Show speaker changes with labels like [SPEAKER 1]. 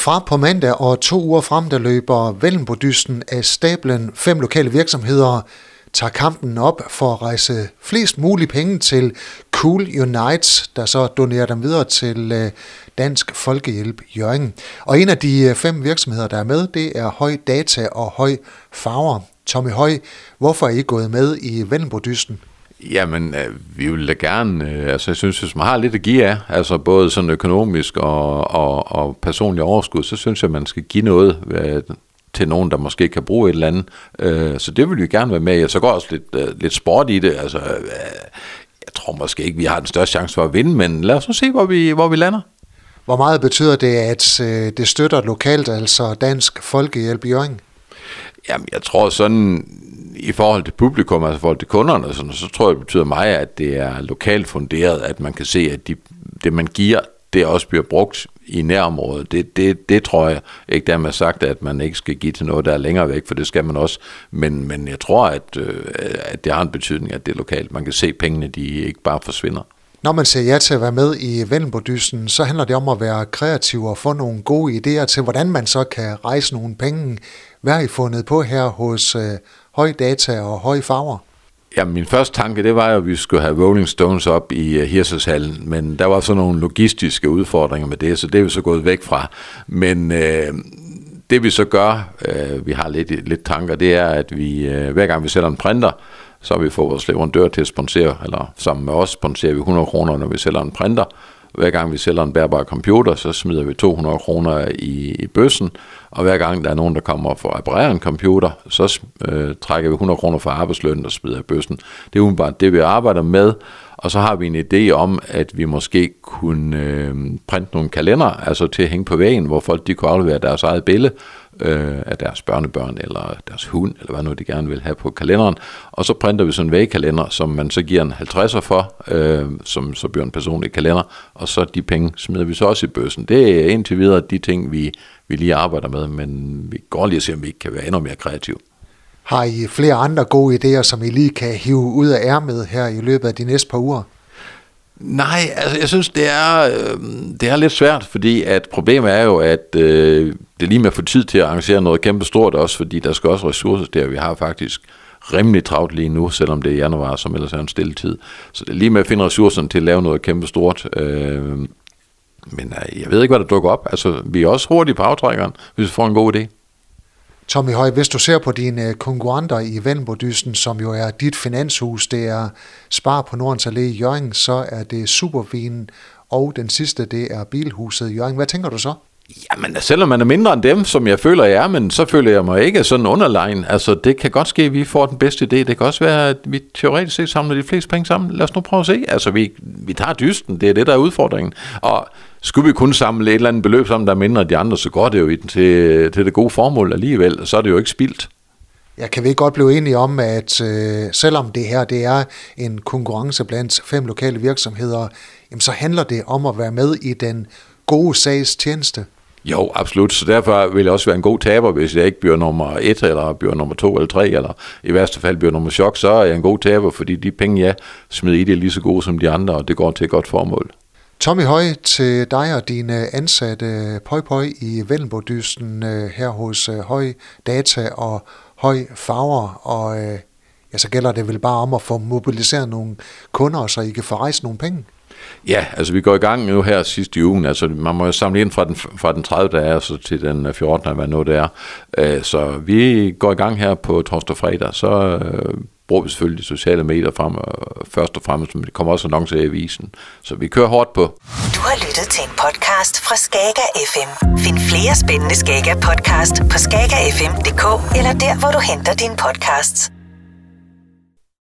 [SPEAKER 1] Fra på mandag og to uger frem, der løber Vellenbordysten af stablen fem lokale virksomheder, tager kampen op for at rejse flest mulige penge til Cool Unites, der så donerer dem videre til øh, Dansk Folkehjælp Jørgen. Og en af de øh, fem virksomheder, der er med, det er Høj Data og Høj Farver. Tommy Høj, hvorfor er I gået med i Vellenbordysten?
[SPEAKER 2] Jamen, øh, vi vil da gerne, øh, altså jeg synes, hvis man har lidt at give af, altså både sådan økonomisk og, og, og personlig overskud, så synes jeg, man skal give noget øh, til nogen, der måske kan bruge et eller andet. Så det vil vi gerne være med i. Så går også lidt, lidt sport i det. Altså, jeg tror måske ikke, vi har den største chance for at vinde, men lad os nu se, hvor vi, hvor vi lander.
[SPEAKER 1] Hvor meget betyder det, at det støtter lokalt, altså Dansk Folkehjælp Jørgen?
[SPEAKER 2] Jamen, jeg tror sådan, i forhold til publikum, altså i forhold til kunderne, sådan, så tror jeg, det betyder mig, at det er lokalt funderet, at man kan se, at de, det, man giver, det også bliver brugt i nærområdet. Det, det, det tror jeg ikke man sagt, at man ikke skal give til noget, der er længere væk, for det skal man også. Men, men jeg tror, at, øh, at det har en betydning, at det er lokalt. Man kan se, at pengene de ikke bare forsvinder.
[SPEAKER 1] Når man siger ja til at være med i Vellenbodysten, så handler det om at være kreativ og få nogle gode idéer til, hvordan man så kan rejse nogle penge. Hvad har I fundet på her hos øh, Høj Data og høje Farver?
[SPEAKER 2] Ja, min første tanke, det var jo, at vi skulle have Rolling Stones op i øh, uh, Hirseshallen, men der var så nogle logistiske udfordringer med det, så det er vi så gået væk fra. Men øh, det vi så gør, øh, vi har lidt, lidt tanker, det er, at vi øh, hver gang vi sælger en printer, så har vi fået vores leverandør til at sponsere, eller sammen med os sponsorer vi 100 kroner, når vi sælger en printer. Hver gang vi sælger en bærbar computer, så smider vi 200 kroner i, i bøssen, og hver gang der er nogen, der kommer for at reparere en computer, så øh, trækker vi 100 kroner fra arbejdslønnen og smider i bøssen. Det er umiddelbart det, vi arbejder med, og så har vi en idé om, at vi måske kunne øh, printe nogle kalender, altså til at hænge på væggen, hvor folk de kunne aflevere deres eget billede, øh, af deres børnebørn eller deres hund, eller hvad nu de gerne vil have på kalenderen. Og så printer vi sådan en vægkalender, som man så giver en 50'er for, øh, som så bliver en personlig kalender, og så de penge smider vi så også i bøssen. Det er indtil videre de ting, vi, vi lige arbejder med, men vi går lige og se, om vi ikke kan være endnu mere kreative.
[SPEAKER 1] Har I flere andre gode idéer, som I lige kan hive ud af ærmet her i løbet af de næste par uger?
[SPEAKER 2] Nej, altså jeg synes, det er, øh, det er lidt svært, fordi at problemet er jo, at øh, det er lige med at få tid til at arrangere noget kæmpe stort også, fordi der skal også ressourcer der. Vi har faktisk rimelig travlt lige nu, selvom det er januar, som ellers er en stille tid. Så det er lige med at finde ressourcerne til at lave noget kæmpe stort. Øh, men øh, jeg ved ikke, hvad der dukker op. Altså, vi er også hurtige på aftrækkeren, hvis vi får en god idé.
[SPEAKER 1] Tommy Høj, hvis du ser på dine øh, konkurrenter i Vellenbordysten, som jo er dit finanshus, det er Spar på Nordens Allé i Jørgen, så er det Supervin, og den sidste, det er Bilhuset i Jørgen. Hvad tænker du så?
[SPEAKER 2] Jamen, selvom man er mindre end dem, som jeg føler, jeg er, men så føler jeg mig ikke sådan underlegen. Altså, det kan godt ske, at vi får den bedste idé. Det kan også være, at vi teoretisk set samler de fleste penge sammen. Lad os nu prøve at se. Altså, vi, vi tager dysten. Det er det, der er udfordringen. Og skulle vi kun samle et eller andet beløb sammen, der er mindre end de andre, så går det jo i den til, til det gode formål alligevel. Så er det jo ikke spildt.
[SPEAKER 1] Jeg kan vi godt blive enige om, at øh, selvom det her det er en konkurrence blandt fem lokale virksomheder, jamen, så handler det om at være med i den gode sags tjeneste.
[SPEAKER 2] Jo, absolut. Så derfor vil jeg også være en god taber, hvis jeg ikke bliver nummer et, eller bliver nummer to eller tre, eller i værste fald bliver nummer chok, så er jeg en god taber, fordi de penge, jeg smider i, det er lige så gode som de andre, og det går til et godt formål.
[SPEAKER 1] Tommy Høj, til dig og dine ansatte Pøj Pøj i Vellenbordysten øh, her hos øh, Høj Data og Høj Farver, og øh, ja, så gælder det vel bare om at få mobiliseret nogle kunder, så I kan få rejst nogle penge.
[SPEAKER 2] Ja, altså vi går i gang nu her sidste i ugen. Altså man må jo samle ind fra den, fra den 30. der er så til den øh, 14. hvad nu det er. Øh, så vi går i gang her på torsdag og fredag. Så øh, bruger vi selvfølgelig de sociale medier frem, og først og fremmest, men det kommer også annoncer i avisen. Så vi kører hårdt på.
[SPEAKER 3] Du har lyttet til en podcast fra Skager FM. Find flere spændende Skager podcast på skagerfm.dk eller der, hvor du henter dine podcasts.